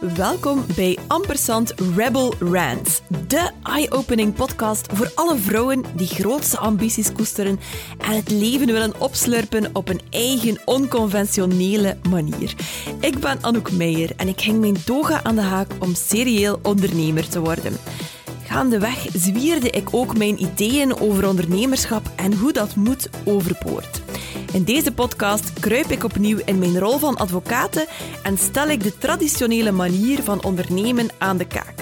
Welkom bij Ampersand Rebel Rants, de eye-opening podcast voor alle vrouwen die grootste ambities koesteren en het leven willen opslurpen op een eigen onconventionele manier. Ik ben Anouk Meijer en ik hing mijn toga aan de haak om serieel ondernemer te worden. Gaandeweg zwierde ik ook mijn ideeën over ondernemerschap en hoe dat moet overboord. In deze podcast kruip ik opnieuw in mijn rol van advocaat en stel ik de traditionele manier van ondernemen aan de kaak.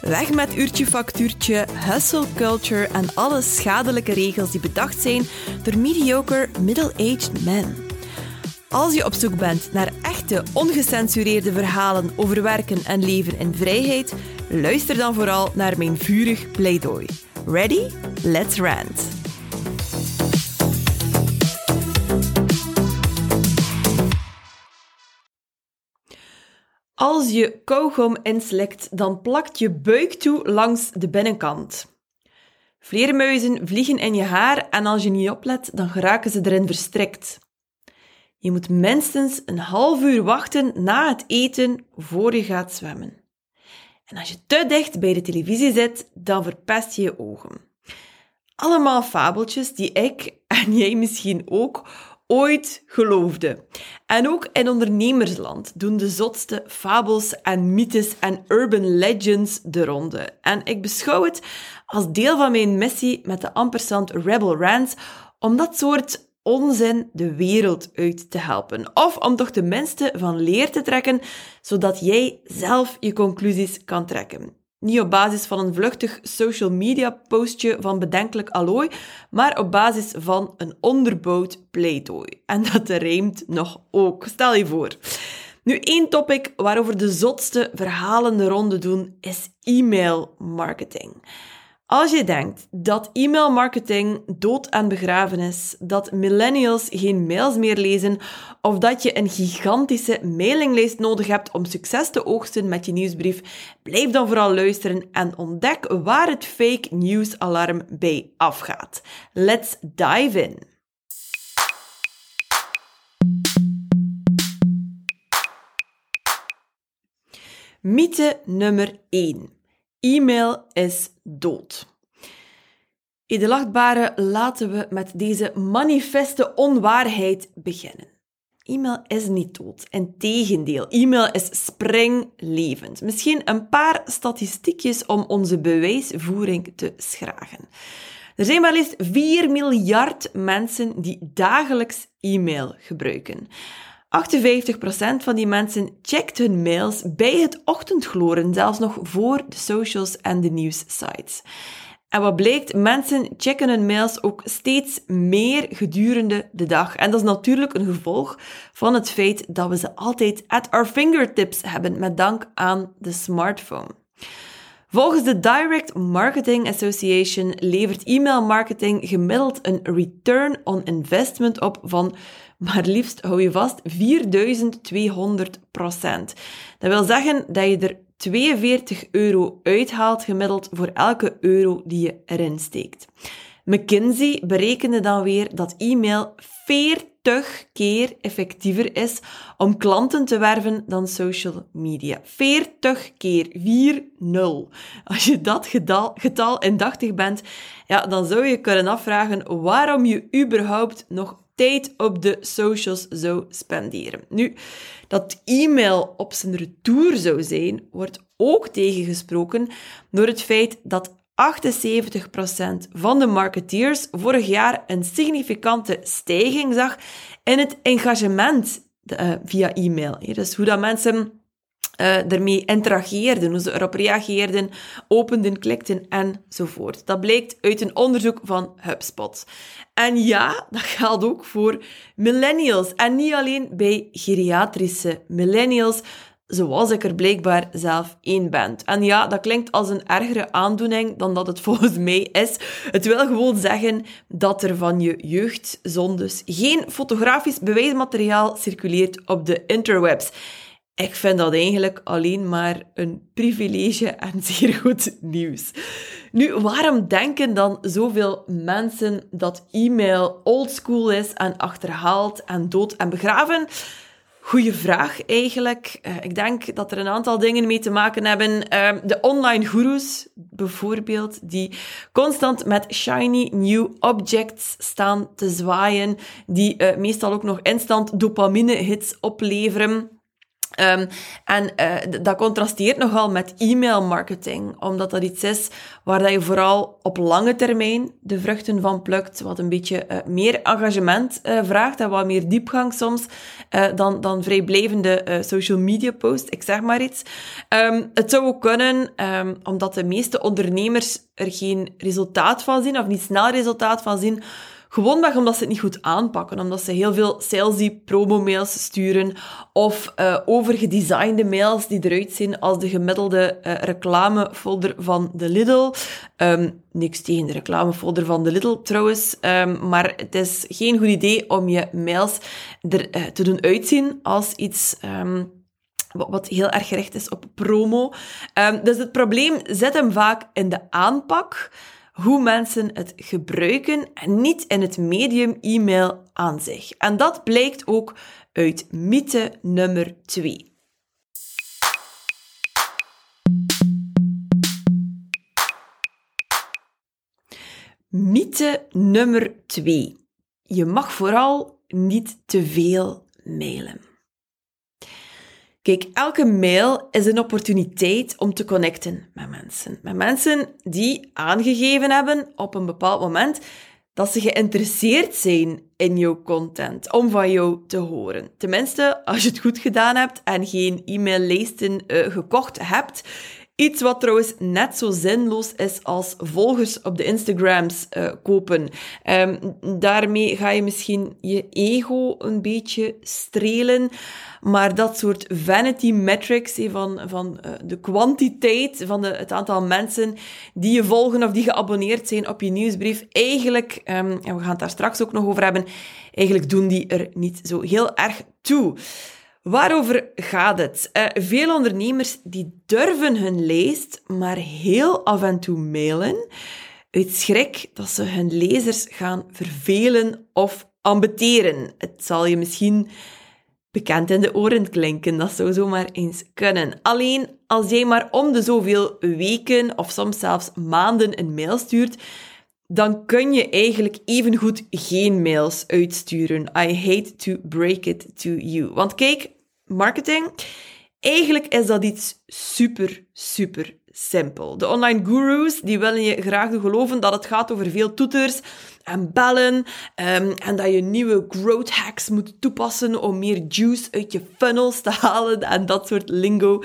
Weg met uurtje factuurtje, hustle culture en alle schadelijke regels die bedacht zijn door mediocre middle-aged men. Als je op zoek bent naar echte, ongecensureerde verhalen over werken en leven in vrijheid, luister dan vooral naar mijn vurig pleidooi. Ready? Let's rant! Als je kauwgom inslikt, dan plakt je buik toe langs de binnenkant. Vleermuizen vliegen in je haar en als je niet oplet, dan geraken ze erin verstrikt. Je moet minstens een half uur wachten na het eten voor je gaat zwemmen. En als je te dicht bij de televisie zit, dan verpest je je ogen. Allemaal fabeltjes die ik en jij misschien ook ooit geloofde. En ook in ondernemersland doen de zotste fabels en mythes en urban legends de ronde. En ik beschouw het als deel van mijn missie met de Ampersand Rebel Rants om dat soort onzin de wereld uit te helpen. Of om toch tenminste van leer te trekken, zodat jij zelf je conclusies kan trekken. Niet op basis van een vluchtig social media postje van bedenkelijk allooi, maar op basis van een onderbouwd pleidooi. En dat rijmt nog ook. Stel je voor. Nu, één topic waarover de zotste verhalen de ronde doen, is e-mail marketing. Als je denkt dat e-mailmarketing dood en begraven is, dat millennials geen mails meer lezen of dat je een gigantische mailinglijst nodig hebt om succes te oogsten met je nieuwsbrief, blijf dan vooral luisteren en ontdek waar het fake news alarm bij afgaat. Let's dive in. Mythe nummer 1. E-mail is dood. Edelachtbare, laten we met deze manifeste onwaarheid beginnen. E-mail is niet dood. Integendeel, e-mail is springlevend. Misschien een paar statistiekjes om onze bewijsvoering te schragen. Er zijn maar liefst 4 miljard mensen die dagelijks e-mail gebruiken. 58% van die mensen checkt hun mails bij het ochtendgloren, zelfs nog voor de socials en de nieuwssites. En wat blijkt, mensen checken hun mails ook steeds meer gedurende de dag. En dat is natuurlijk een gevolg van het feit dat we ze altijd at our fingertips hebben, met dank aan de smartphone. Volgens de Direct Marketing Association levert e-mail marketing gemiddeld een return on investment op van maar liefst, hou je vast, 4200 procent. Dat wil zeggen dat je er 42 euro uithaalt gemiddeld voor elke euro die je erin steekt. McKinsey berekende dan weer dat e-mail 40 keer effectiever is om klanten te werven dan social media. 40 keer, 4-0. Als je dat getal, getal indachtig bent, ja, dan zou je kunnen afvragen waarom je überhaupt nog tijd op de socials zou spenderen. Nu, dat e-mail op zijn retour zou zijn, wordt ook tegengesproken door het feit dat 78% van de marketeers vorig jaar een significante stijging zag in het engagement uh, via e-mail. Dus hoe dat mensen uh, ermee interageerden, hoe ze erop reageerden, openden, klikten enzovoort. Dat blijkt uit een onderzoek van HubSpot. En ja, dat geldt ook voor millennials. En niet alleen bij geriatrische millennials, zoals ik er blijkbaar zelf één ben. En ja, dat klinkt als een ergere aandoening dan dat het volgens mij is. Het wil gewoon zeggen dat er van je jeugdzondes geen fotografisch bewijsmateriaal circuleert op de interwebs. Ik vind dat eigenlijk alleen maar een privilege en zeer goed nieuws. Nu, waarom denken dan zoveel mensen dat e-mail oldschool is en achterhaald en dood en begraven? goede vraag eigenlijk. Uh, ik denk dat er een aantal dingen mee te maken hebben. Uh, de online gurus bijvoorbeeld, die constant met shiny new objects staan te zwaaien, die uh, meestal ook nog instant dopamine hits opleveren. Um, en uh, dat contrasteert nogal met e-mail marketing, omdat dat iets is waar dat je vooral op lange termijn de vruchten van plukt, wat een beetje uh, meer engagement uh, vraagt en wat meer diepgang soms dan, dan vrijblijvende social media post, ik zeg maar iets. Um, het zou ook kunnen, um, omdat de meeste ondernemers er geen resultaat van zien, of niet snel resultaat van zien, Gewoonweg omdat ze het niet goed aanpakken, omdat ze heel veel salesy promo-mails sturen of uh, overgedesignde mails die eruit zien als de gemiddelde uh, reclamefolder van de Lidl. Um, niks tegen de reclamefolder van de Lidl trouwens, um, maar het is geen goed idee om je mails er uh, te doen uitzien als iets... Um, wat heel erg gericht is op promo. Dus het probleem zit hem vaak in de aanpak hoe mensen het gebruiken en niet in het medium e-mail aan zich. En dat blijkt ook uit mythe nummer 2. Mythe nummer 2. Je mag vooral niet te veel mailen. Kijk, elke mail is een opportuniteit om te connecten met mensen. Met mensen die aangegeven hebben op een bepaald moment dat ze geïnteresseerd zijn in jouw content, om van jou te horen. Tenminste, als je het goed gedaan hebt en geen e-maillijsten uh, gekocht hebt, Iets wat trouwens net zo zinloos is als volgers op de Instagrams uh, kopen. Um, daarmee ga je misschien je ego een beetje strelen. Maar dat soort vanity metrics van, van uh, de kwantiteit van de, het aantal mensen die je volgen of die geabonneerd zijn op je nieuwsbrief, eigenlijk, um, en we gaan het daar straks ook nog over hebben, eigenlijk doen die er niet zo heel erg toe. Waarover gaat het? Uh, veel ondernemers die durven hun lijst maar heel af en toe mailen, uit schrik dat ze hun lezers gaan vervelen of ambeteren. Het zal je misschien bekend in de oren klinken, dat zou zomaar eens kunnen. Alleen als jij maar om de zoveel weken of soms zelfs maanden een mail stuurt, dan kun je eigenlijk evengoed geen mails uitsturen. I hate to break it to you. Want kijk, marketing, eigenlijk is dat iets super, super simpel. De online gurus die willen je graag geloven dat het gaat over veel toeters en bellen um, en dat je nieuwe growth hacks moet toepassen om meer juice uit je funnels te halen en dat soort lingo.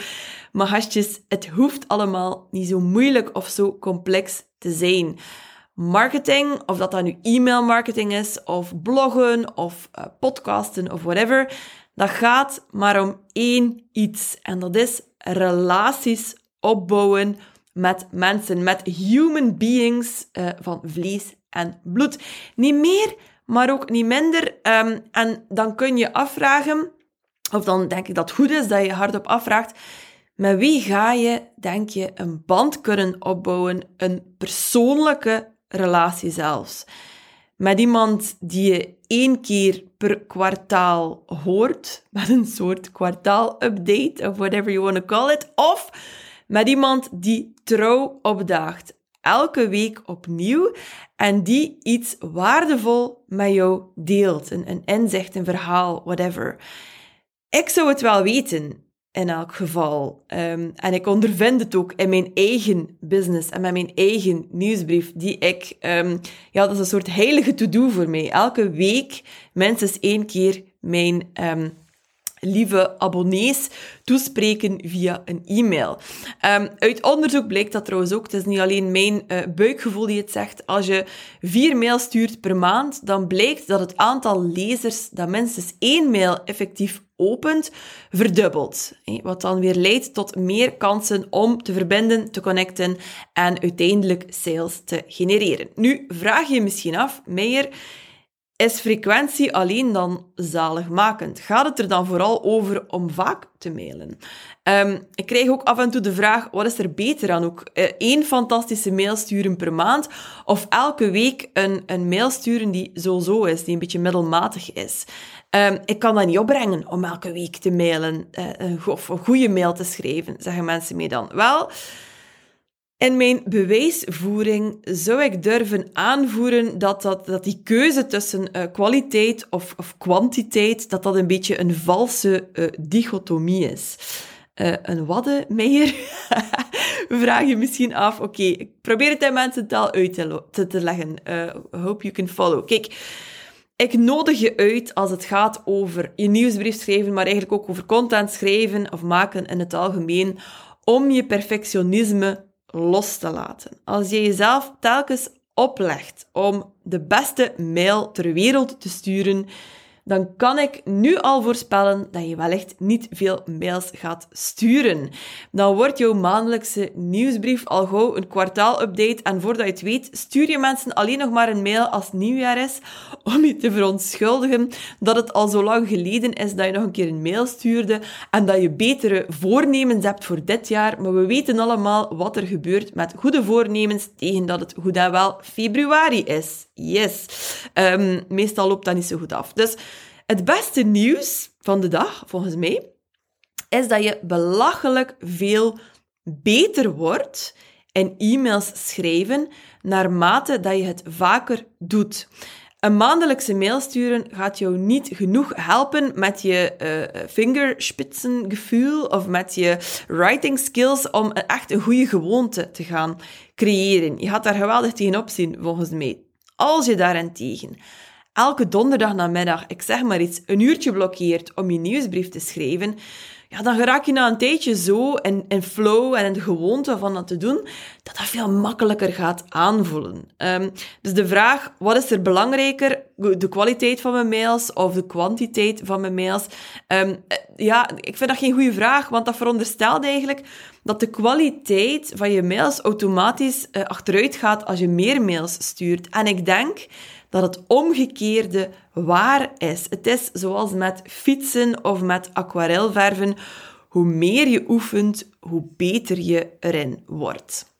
Maar gastjes, het hoeft allemaal niet zo moeilijk of zo complex te zijn marketing, of dat dat nu e-mail marketing is, of bloggen, of uh, podcasten, of whatever, dat gaat maar om één iets. En dat is relaties opbouwen met mensen, met human beings uh, van vlees en bloed. Niet meer, maar ook niet minder. Um, en dan kun je afvragen, of dan denk ik dat het goed is dat je hardop afvraagt, met wie ga je, denk je, een band kunnen opbouwen, een persoonlijke relatie zelfs. Met iemand die je één keer per kwartaal hoort, met een soort kwartaal-update, of whatever you want to call it, of met iemand die trouw opdaagt, elke week opnieuw, en die iets waardevol met jou deelt, een, een inzicht, een verhaal, whatever. Ik zou het wel weten, in elk geval. Um, en ik ondervind het ook in mijn eigen business en met mijn eigen nieuwsbrief, die ik, um, ja, dat is een soort heilige to-do voor mij. Elke week minstens één keer mijn um, lieve abonnees toespreken via een e-mail. Uit onderzoek blijkt dat trouwens ook, het is niet alleen mijn uh, buikgevoel die het zegt, als je vier mails stuurt per maand, dan blijkt dat het aantal lezers dat minstens één mail effectief opent, verdubbelt. Wat dan weer leidt tot meer kansen om te verbinden, te connecten en uiteindelijk sales te genereren. Nu vraag je misschien af, Meijer, is frequentie alleen dan zaligmakend? Gaat het er dan vooral over om vaak te mailen? Um, ik krijg ook af en toe de vraag, wat is er beter aan? Ook uh, één fantastische mail sturen per maand of elke week een, een mail sturen die zo-zo is, die een beetje middelmatig is? Ehm, ik kan dat niet opbrengen om elke week te mailen uh, of een goede mail te schrijven, zeggen mensen mij dan. Wel, in mijn bewijsvoering zou ik durven aanvoeren dat, dat, dat die keuze tussen uh, kwaliteit of, of kwantiteit, dat dat een beetje een valse uh, dichotomie is. Uh, een waddenmeier? Vraag je misschien af. Oké, ik probeer het in mensentaal uit te, te, te leggen. hope you can follow. Kijk, ik nodig je uit als het gaat over je nieuwsbrief schrijven, maar eigenlijk ook over content schrijven of maken in het algemeen, om je perfectionisme los te laten. Als je jezelf telkens oplegt om de beste mail ter wereld te sturen, dan kan ik nu al voorspellen dat je wellicht niet veel mails gaat sturen. Dan wordt jouw maandelijkse nieuwsbrief al gauw een kwartaalupdate en voordat je het weet, stuur je mensen alleen nog maar een mail als nieuwjaar is om je te verontschuldigen dat het al zo lang geleden is dat je nog een keer een mail stuurde en dat je betere voornemens hebt voor dit jaar. Maar we weten allemaal wat er gebeurt met goede voornemens tegen dat het goed wel februari is. Yes. Um, meestal loopt dat niet zo goed af. Dus het beste nieuws van de dag, volgens mij, is dat je belachelijk veel beter wordt in e-mails schrijven naarmate dat je het vaker doet. Een maandelijkse mail sturen gaat jou niet genoeg helpen met je uh, vingerspitsengevoel of met je writing skills om echt een goede gewoonte te gaan creëren. Je gaat daar geweldig tegenop zien, volgens mij. Als je daarentegen elke donderdag namiddag, ik zeg maar iets, een uurtje blokkeert om je nieuwsbrief te schrijven, ja, dan raak je na een tijdje zo in, in flow en in de gewoonte van dat te doen, dat dat veel makkelijker gaat aanvoelen. Um, dus de vraag, wat is er belangrijker? De kwaliteit van mijn mails of de kwantiteit van mijn mails? Um, ja, ik vind dat geen goede vraag, want dat veronderstelt eigenlijk dat de kwaliteit van je mails automatisch uh, achteruit gaat als je meer mails stuurt. En ik denk dat het omgekeerde waar is. Het is zoals met fietsen of met aquarelverven. Hoe meer je oefent, hoe beter je erin wordt.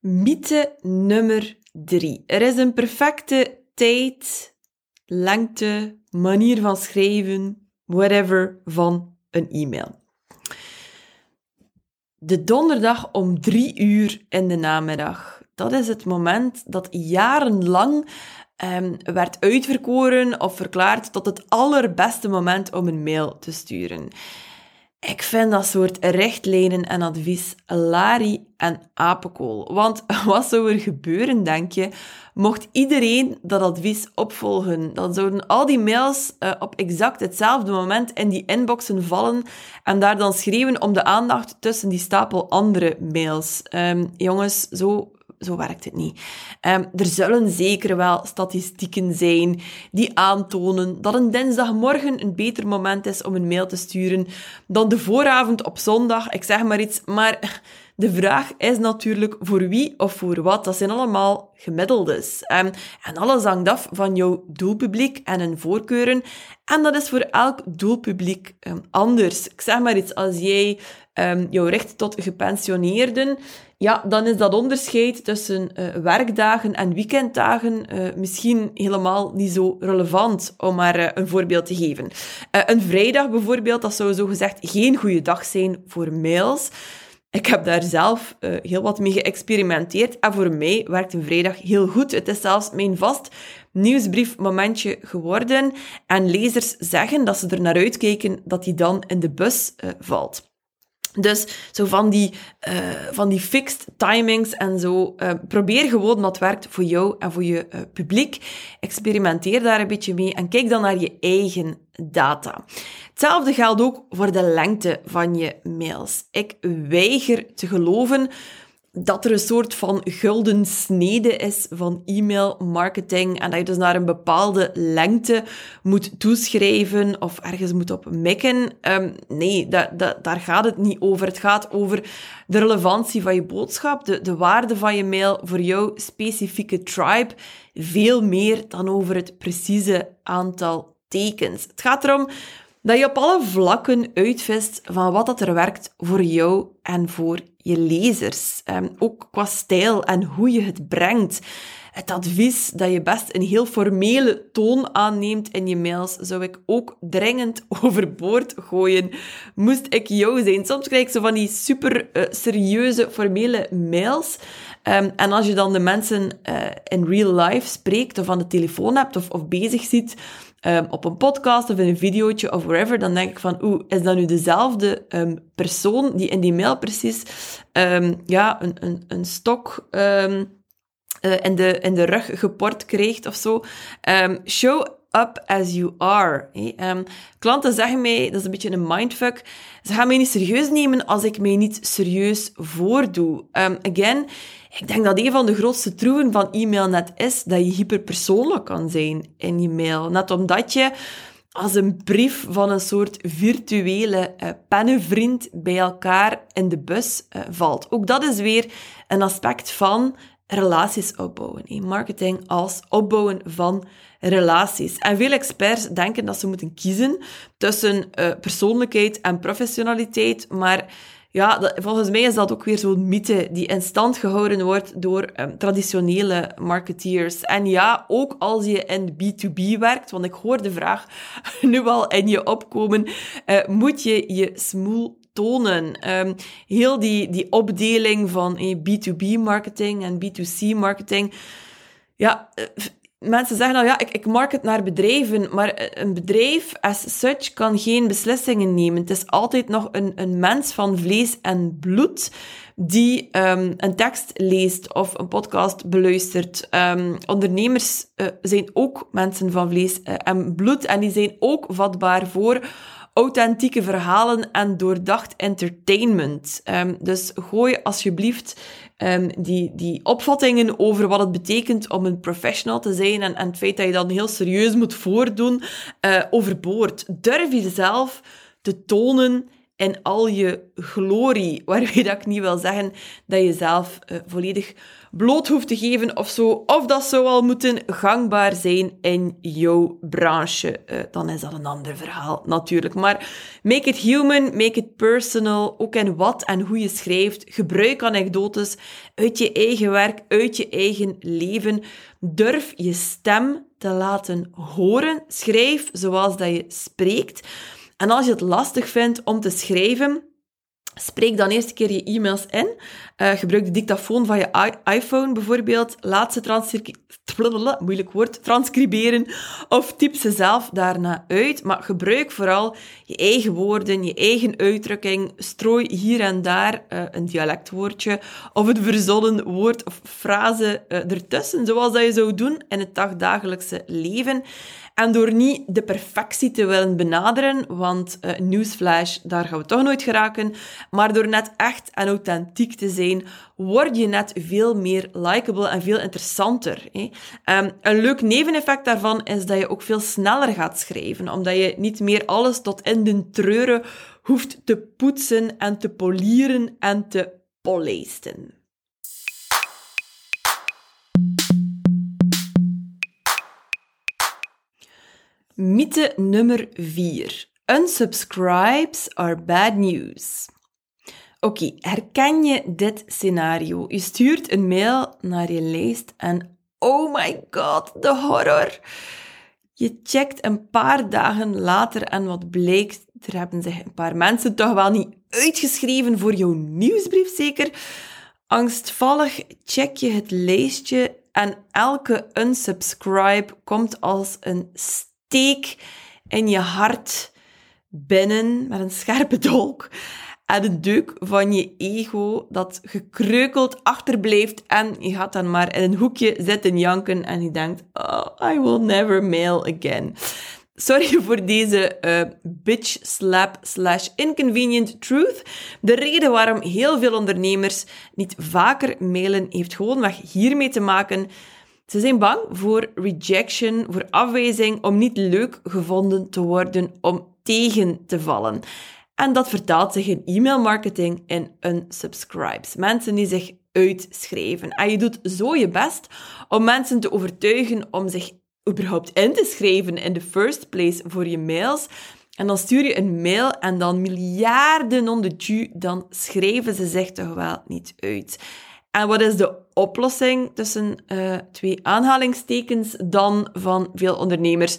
Mythe nummer drie. Er is een perfecte tijd, lengte, manier van schrijven, whatever, van een e-mail de donderdag om drie uur in de namiddag. Dat is het moment dat jarenlang um, werd uitverkoren of verklaard tot het allerbeste moment om een mail te sturen. Ik vind dat soort richtlijnen en advies lari en apenkool. Want wat zou er gebeuren, denk je, mocht iedereen dat advies opvolgen? Dan zouden al die mails uh, op exact hetzelfde moment in die inboxen vallen en daar dan schreeuwen om de aandacht tussen die stapel andere mails. Um, jongens, zo zo werkt het niet. Um, er zullen zeker wel statistieken zijn die aantonen dat een dinsdagmorgen een beter moment is om een mail te sturen dan de vooravond op zondag. Ik zeg maar iets, maar de vraag is natuurlijk voor wie of voor wat. Dat zijn allemaal gemiddeldes. Um, en alles hangt af van jouw doelpubliek en hun voorkeuren. En dat is voor elk doelpubliek um, anders. Ik zeg maar iets, als jij um, jou richt tot gepensioneerden, ja, dan is dat onderscheid tussen uh, werkdagen en weekenddagen uh, misschien helemaal niet zo relevant, om maar uh, een voorbeeld te geven. een vrijdag bijvoorbeeld, dat zou zogezegd geen goede dag zijn voor mails. Ik heb daar zelf heel wat mee geëxperimenteerd en voor mij werkt een vrijdag heel goed. Het is zelfs mijn vast nieuwsbriefmomentje geworden en lezers zeggen dat ze er naar uitkijken dat die dan in de bus valt. Dus zo van die, uh, van die fixed timings en zo. Uh, probeer gewoon wat werkt voor jou en voor je uh, publiek. Experimenteer daar een beetje mee en kijk dan naar je eigen data. Hetzelfde geldt ook voor de lengte van je mails. Ik weiger te geloven dat er een soort van gulden snede is van e-mail marketing en dat je dus naar een bepaalde lengte moet toeschrijven of ergens moet op mikken. Um, nee, daar gaat het niet over. Het gaat over de relevantie van je boodschap, de, de waarde van je mail voor jouw specifieke tribe, veel meer dan over het precieze aantal tekens. Het gaat erom Dat je op alle vlakken uitvist van wat dat er werkt voor jou en voor je lezers. Um, ook qua stijl en hoe je het brengt. Het advies dat je best een heel formele toon aanneemt in je mails, zou ik ook dringend overboord gooien. Moest ik jou zijn. Soms krijg ik zo van die super uh, serieuze, formele mails. Um, en als je dan de mensen uh, in real life spreekt, of aan de telefoon hebt, of, of bezig ziet, um, op een podcast of in een videootje of wherever, dan denk ik van, oeh, is dat nu dezelfde um, persoon die in die mail precies um, ja, een, een, een stok uh, in, de, in de rug geport krijgt of zo? show up as you are. Klanten zeggen mij, dat is een beetje een mindfuck, ze gaan mij niet serieus nemen als ik mij niet serieus voordoe. again, ik denk dat een van de grootste troeven van e-mail net is dat je hyperpersoonlijk kan zijn in je mail. Net omdat je als een brief van een soort virtuele uh, pennenvriend bij elkaar in de bus uh, valt. Ook dat is weer een aspect van relaties opbouwen. Marketing als opbouwen van relaties. En veel experts denken dat ze moeten kiezen tussen uh, persoonlijkheid en professionaliteit, maar ja, volgens mij is dat ook weer zo'n mythe die in stand gehouden wordt door um, traditionele marketeers. En ja, ook als je in B2B werkt, want ik hoor de vraag nu al in je opkomen, uh, moet je je smoel tonen. Um, heel die, die opdeling van eh, B2B marketing en B2C marketing. Ja, uh, mensen zeggen nou ja, ik, ik market naar bedrijven, maar een bedrijf as such kan geen beslissingen nemen. Het is altijd nog een, een mens van vlees en bloed die um, een tekst leest of een podcast beluistert. Um, ondernemers uh, zijn ook mensen van vlees uh, en bloed en die zijn ook vatbaar voor authentieke verhalen en doordacht entertainment. Um, dus gooi alsjeblieft um, die, die opvattingen over wat het betekent om een professional te zijn en, en het feit dat je dan heel serieus moet voordoen, uh, overboord. Durf jezelf te tonen in al je glorie. Waarmee dat ik niet wil zeggen dat je zelf uh, volledig bloot hoeft te geven of zo. Of dat zou al moeten gangbaar zijn in jouw branche. Uh, dan is dat een ander verhaal natuurlijk. Maar make it human, make it personal. Ook in wat en hoe je schrijft. Gebruik anekdotes uit je eigen werk, uit je eigen leven. Durf je stem te laten horen. Schrijf zoals dat je spreekt. En als je het lastig vindt om te schrijven, Spreek dan eerst een keer je e-mails in. Uh, gebruik de dictafoon van je iPhone bijvoorbeeld. Laat ze moeilijk woord, transcriberen of typ ze zelf daarna uit. Maar gebruik vooral je eigen woorden, je eigen uitdrukking. Strooi hier en daar uh, een dialectwoordje of een verzonnen woord of frase uh, ertussen, zoals dat je zou doen in het dagdagelijkse leven. En door niet de perfectie te willen benaderen, want uh, newsflash, daar gaan we toch nooit geraken, maar door net echt en authentiek te zijn, word je net veel meer likable en veel interessanter. Hè? Um, een leuk neveneffect daarvan is dat je ook veel sneller gaat schrijven, omdat je niet meer alles tot in de treuren hoeft te poetsen en te polieren en te polijsten. Mythe nummer 4. Unsubscribes are bad news. Oké, herken je dit scenario? Je stuurt een mail naar je lijst en oh my god, de horror. Je checkt een paar dagen later en wat blijkt, er hebben zich een paar mensen toch wel niet uitgeschreven voor jouw nieuwsbrief zeker. Angstvallig check je het lijstje en elke unsubscribe komt als een steek in je hart binnen met een scherpe dolk. En een deuk van je ego dat gekreukeld achterblijft en je gaat dan maar in een hoekje zitten janken en je denkt, oh, I will never mail again. Sorry voor deze uh, bitch slap slash inconvenient truth. De reden waarom heel veel ondernemers niet vaker mailen heeft gewoon weg hiermee te maken ze zijn bang voor rejection, voor afwijzing, om niet leuk gevonden te worden, om tegen te vallen. En dat vertaalt zich in e-mailmarketing in unsubscribes. Mensen die zich uitschrijven. En je doet zo je best om mensen te overtuigen om zich überhaupt in te schrijven in the first place voor je mails. En dan stuur je een mail en dan miljarden on ju, dan schrijven ze zich toch wel niet uit. En wat is de oplossing tussen uh, twee aanhalingstekens dan van veel ondernemers?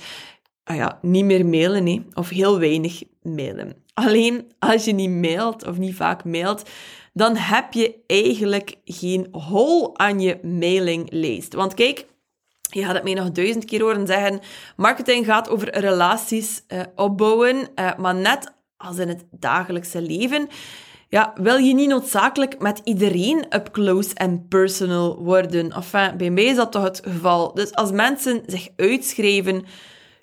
Ah ja, niet meer mailen, hè, of heel weinig mailen. Alleen als je niet mailt of niet vaak mailt, dan heb je eigenlijk geen hol aan je mailinglijst. Want kijk, je gaat het mij nog duizend keer horen zeggen, marketing gaat over relaties uh, opbouwen, uh, maar net als in het dagelijkse leven, ja, wil je niet noodzakelijk met iedereen up close en personal worden. Enfin, bij mij is dat toch het geval. Dus als mensen zich uitschrijven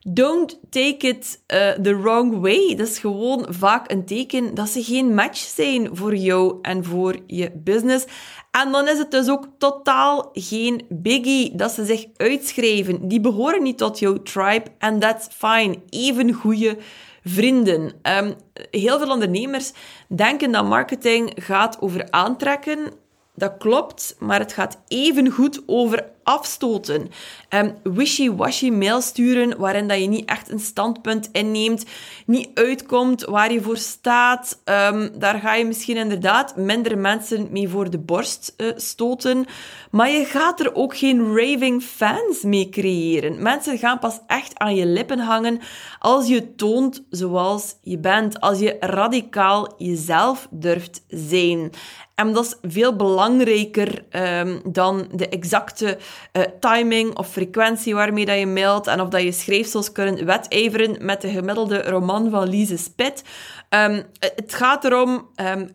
Don't take it uh, the wrong way. Dat is gewoon vaak een teken dat ze geen match zijn voor jou en voor je business. En dan is het dus ook totaal geen biggie dat ze zich uitschrijven. Die behoren niet tot jouw tribe and that's fine. Even goede vrienden. Um, heel veel ondernemers denken dat marketing gaat over aantrekken. Dat klopt, maar het gaat even goed over afstoten. Um, wishy-washy mail sturen waarin dat je niet echt een standpunt inneemt, niet uitkomt waar je voor staat. Um, daar ga je misschien inderdaad minder mensen mee voor de borst uh, stoten. Maar je gaat er ook geen raving fans mee creëren. Mensen gaan pas echt aan je lippen hangen als je toont zoals je bent. Als je radicaal jezelf durft zijn. En dat is veel belangrijker um, dan de exacte uh, timing of frequentie waarmee dat je mailt en of dat je schrijfsels kunnen wedijveren met de gemiddelde roman van Lise Spit. Um, het gaat erom, um,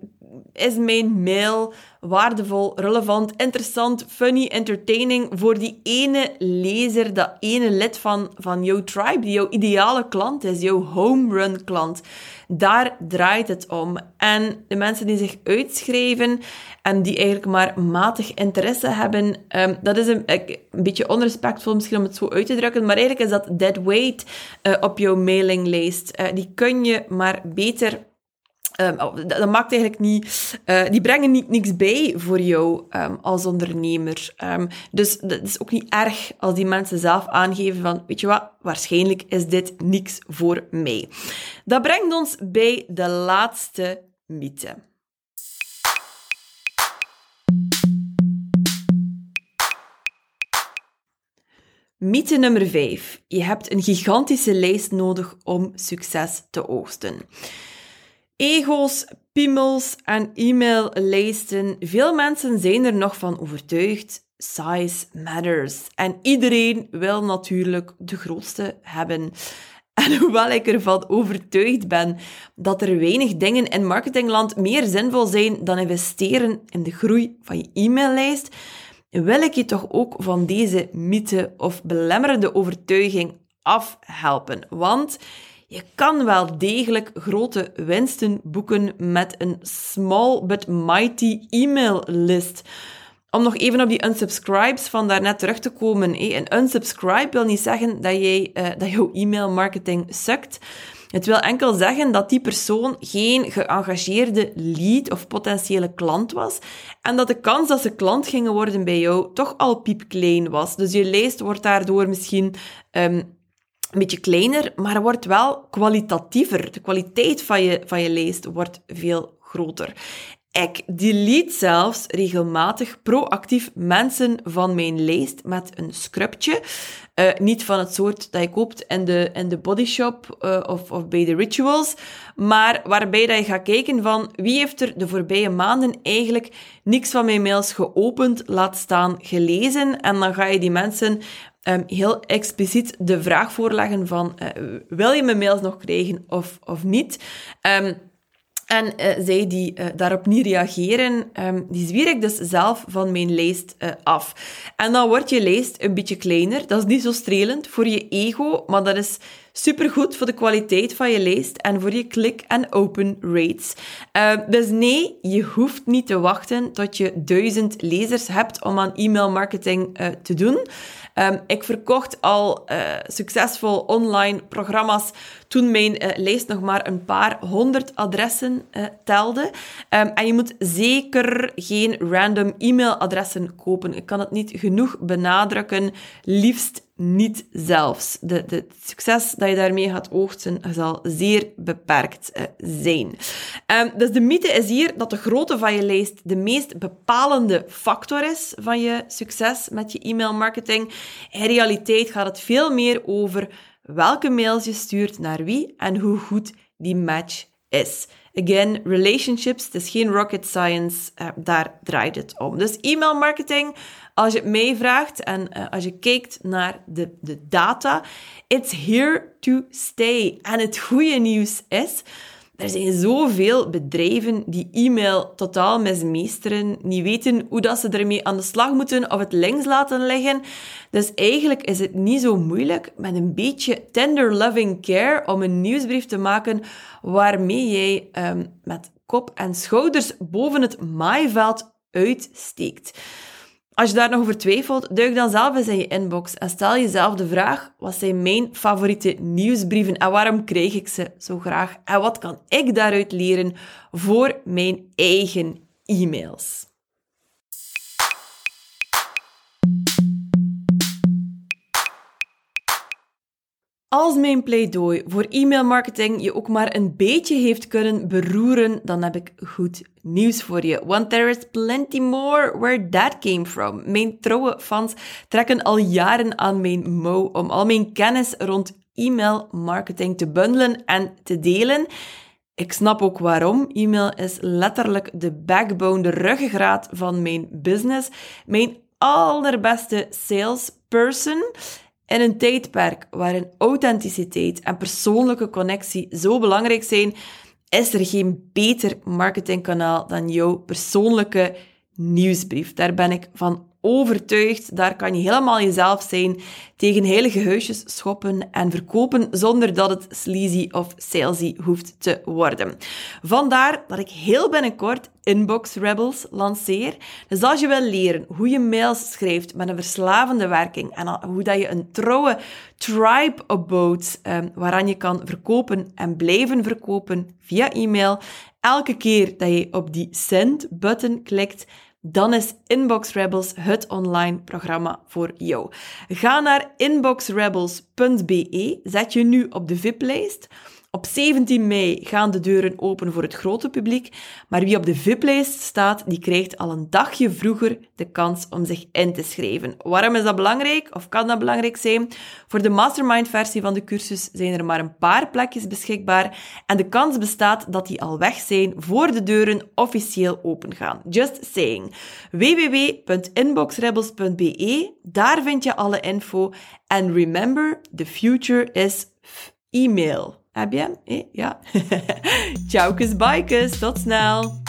is mijn mail waardevol, relevant, interessant, funny, entertaining voor die ene lezer, dat ene lid van, van jouw tribe, die jouw ideale klant is, jouw home run klant. Daar draait het om. En de mensen die zich uitschrijven en die eigenlijk maar matig interesse hebben, um, dat is een, een, beetje onrespectvol misschien om het zo uit te drukken, maar eigenlijk is dat dead weight uh, op jouw mailinglijst. Uh, die kun je maar beter Um, dat maakt eigenlijk niet, uh, die brengen niet niks bij voor jou um, als ondernemer. Um, dus het is ook niet erg als die mensen zelf aangeven van, weet je wat, waarschijnlijk is dit niks voor mij. Dat brengt ons bij de laatste mythe. Mythe nummer 5. Je hebt een gigantische lijst nodig om succes te oogsten. Ego's, piemels en e-maillijsten. Veel mensen zijn er nog van overtuigd. Size matters. En iedereen wil natuurlijk de grootste hebben. En hoewel ik ervan overtuigd ben dat er weinig dingen in marketingland meer zinvol zijn dan investeren in de groei van je e-maillijst, wil ik je toch ook van deze mythe of belemmerende overtuiging afhelpen. Want je kan wel degelijk grote winsten boeken met een small but mighty e-mail list. Om nog even op die unsubscribes van daarnet terug te komen. Een unsubscribe wil niet zeggen dat, jij, uh, dat jouw e-mail marketing sukt. Het wil enkel zeggen dat die persoon geen geëngageerde lead of potentiële klant was en dat de kans dat ze klant gingen worden bij jou toch al piepklein was. Dus je lijst wordt daardoor misschien um, een beetje kleiner, maar wordt wel kwalitatiever. De kwaliteit van je, van je lijst wordt veel groter. Ik delete zelfs regelmatig proactief mensen van mijn lijst met een scrubje. Uh, niet van het soort dat je koopt in de, in de bodyshop uh, of, of bij de rituals, maar waarbij dat je gaat kijken van wie heeft er de voorbije maanden eigenlijk niks van mijn mails geopend, laat staan gelezen. En dan ga je die mensen um, heel expliciet de vraag voorleggen van uh, wil je mijn mails nog krijgen of, of niet? Um, en uh, zij die uh, daarop niet reageren, um, die zwier ik dus zelf van mijn lijst af. En dan wordt je lijst een beetje kleiner. Dat is niet zo strelend voor je ego, maar dat is supergoed voor de kwaliteit van je lijst en voor je click- en open rates. dus nee, je hoeft niet te wachten tot je duizend lezers hebt om aan e-mail marketing te doen. Um, ik verkocht al uh, succesvol online programma's toen mijn uh, lijst nog maar een paar honderd adressen uh, telde. Um, en je moet zeker geen random e-mailadressen kopen. Ik kan het niet genoeg benadrukken. Liefst niet zelfs. De, de succes dat je daarmee gaat oogsten zal zeer beperkt uh, zijn. Um, dus de mythe is hier dat de grootte van je lijst de meest bepalende factor is van je succes met je e-mailmarketing. In realiteit gaat het veel meer over welke mails je stuurt naar wie en hoe goed die match is. Again, relationships, het is geen rocket science, uh, daar draait het om. Dus e-mail marketing, als je het mij vraagt en uh, als je kijkt naar de, de data, it's here to stay. En het goede nieuws is er zijn zoveel bedrijven die e-mail totaal mismeesteren, niet weten hoe dat ze ermee aan de slag moeten of het links laten liggen. Dus eigenlijk is het niet zo moeilijk met een beetje tender loving care om een nieuwsbrief te maken waarmee jij um, met kop en schouders boven het maaiveld uitsteekt. Als je daar nog over twijfelt, duik dan zelf eens in je inbox en stel jezelf de vraag: wat zijn mijn favoriete nieuwsbrieven en waarom krijg ik ze zo graag? En wat kan ik daaruit leren voor mijn eigen e-mails? Als mijn pleidooi voor e-mailmarketing je ook maar een beetje heeft kunnen beroeren, dan heb ik goed nieuws voor je. Want there is plenty more where that came from. Mijn trouwe fans trekken al jaren aan mijn mouw om al mijn kennis rond e-mailmarketing te bundelen en te delen. Ik snap ook waarom. E-mail is letterlijk de backbone, de ruggengraat van mijn business. Mijn allerbeste salesperson. In een tijdperk waarin authenticiteit en persoonlijke connectie zo belangrijk zijn, is er geen beter marketingkanaal dan jouw persoonlijke nieuwsbrief. Daar ben ik van overtuigd. Daar kan je helemaal jezelf zijn, tegen heilige huisjes schoppen en verkopen zonder dat het sleazy of salesy hoeft te worden. Vandaar dat ik heel binnenkort Inbox Rebels lanceer. Dus als je wil leren hoe je mails schrijft met een verslavende werking en hoe dat je een trouwe tribe opbouwt um, waaraan je kan verkopen en blijven verkopen via e-mail, elke keer dat je op die send-button klikt, dan is Inbox Rebels het online programma voor jou. Ga naar inboxrebels.be, zet je nu op de VIP-lijst. Op 17 mei gaan de deuren open voor het grote publiek, maar wie op de VIP-lijst staat, die krijgt al een dagje vroeger de kans om zich in te schrijven. Waarom is dat belangrijk, of kan dat belangrijk zijn? Voor de mastermind-versie van de cursus zijn er maar een paar plekjes beschikbaar en de kans bestaat dat die al weg zijn voor de deuren officieel open gaan. Just saying. www.inboxrebels.be, daar vind je alle info. En remember, the future is e-mail. Heb je? Eh, ja. Ciao, bikers. Tot snel.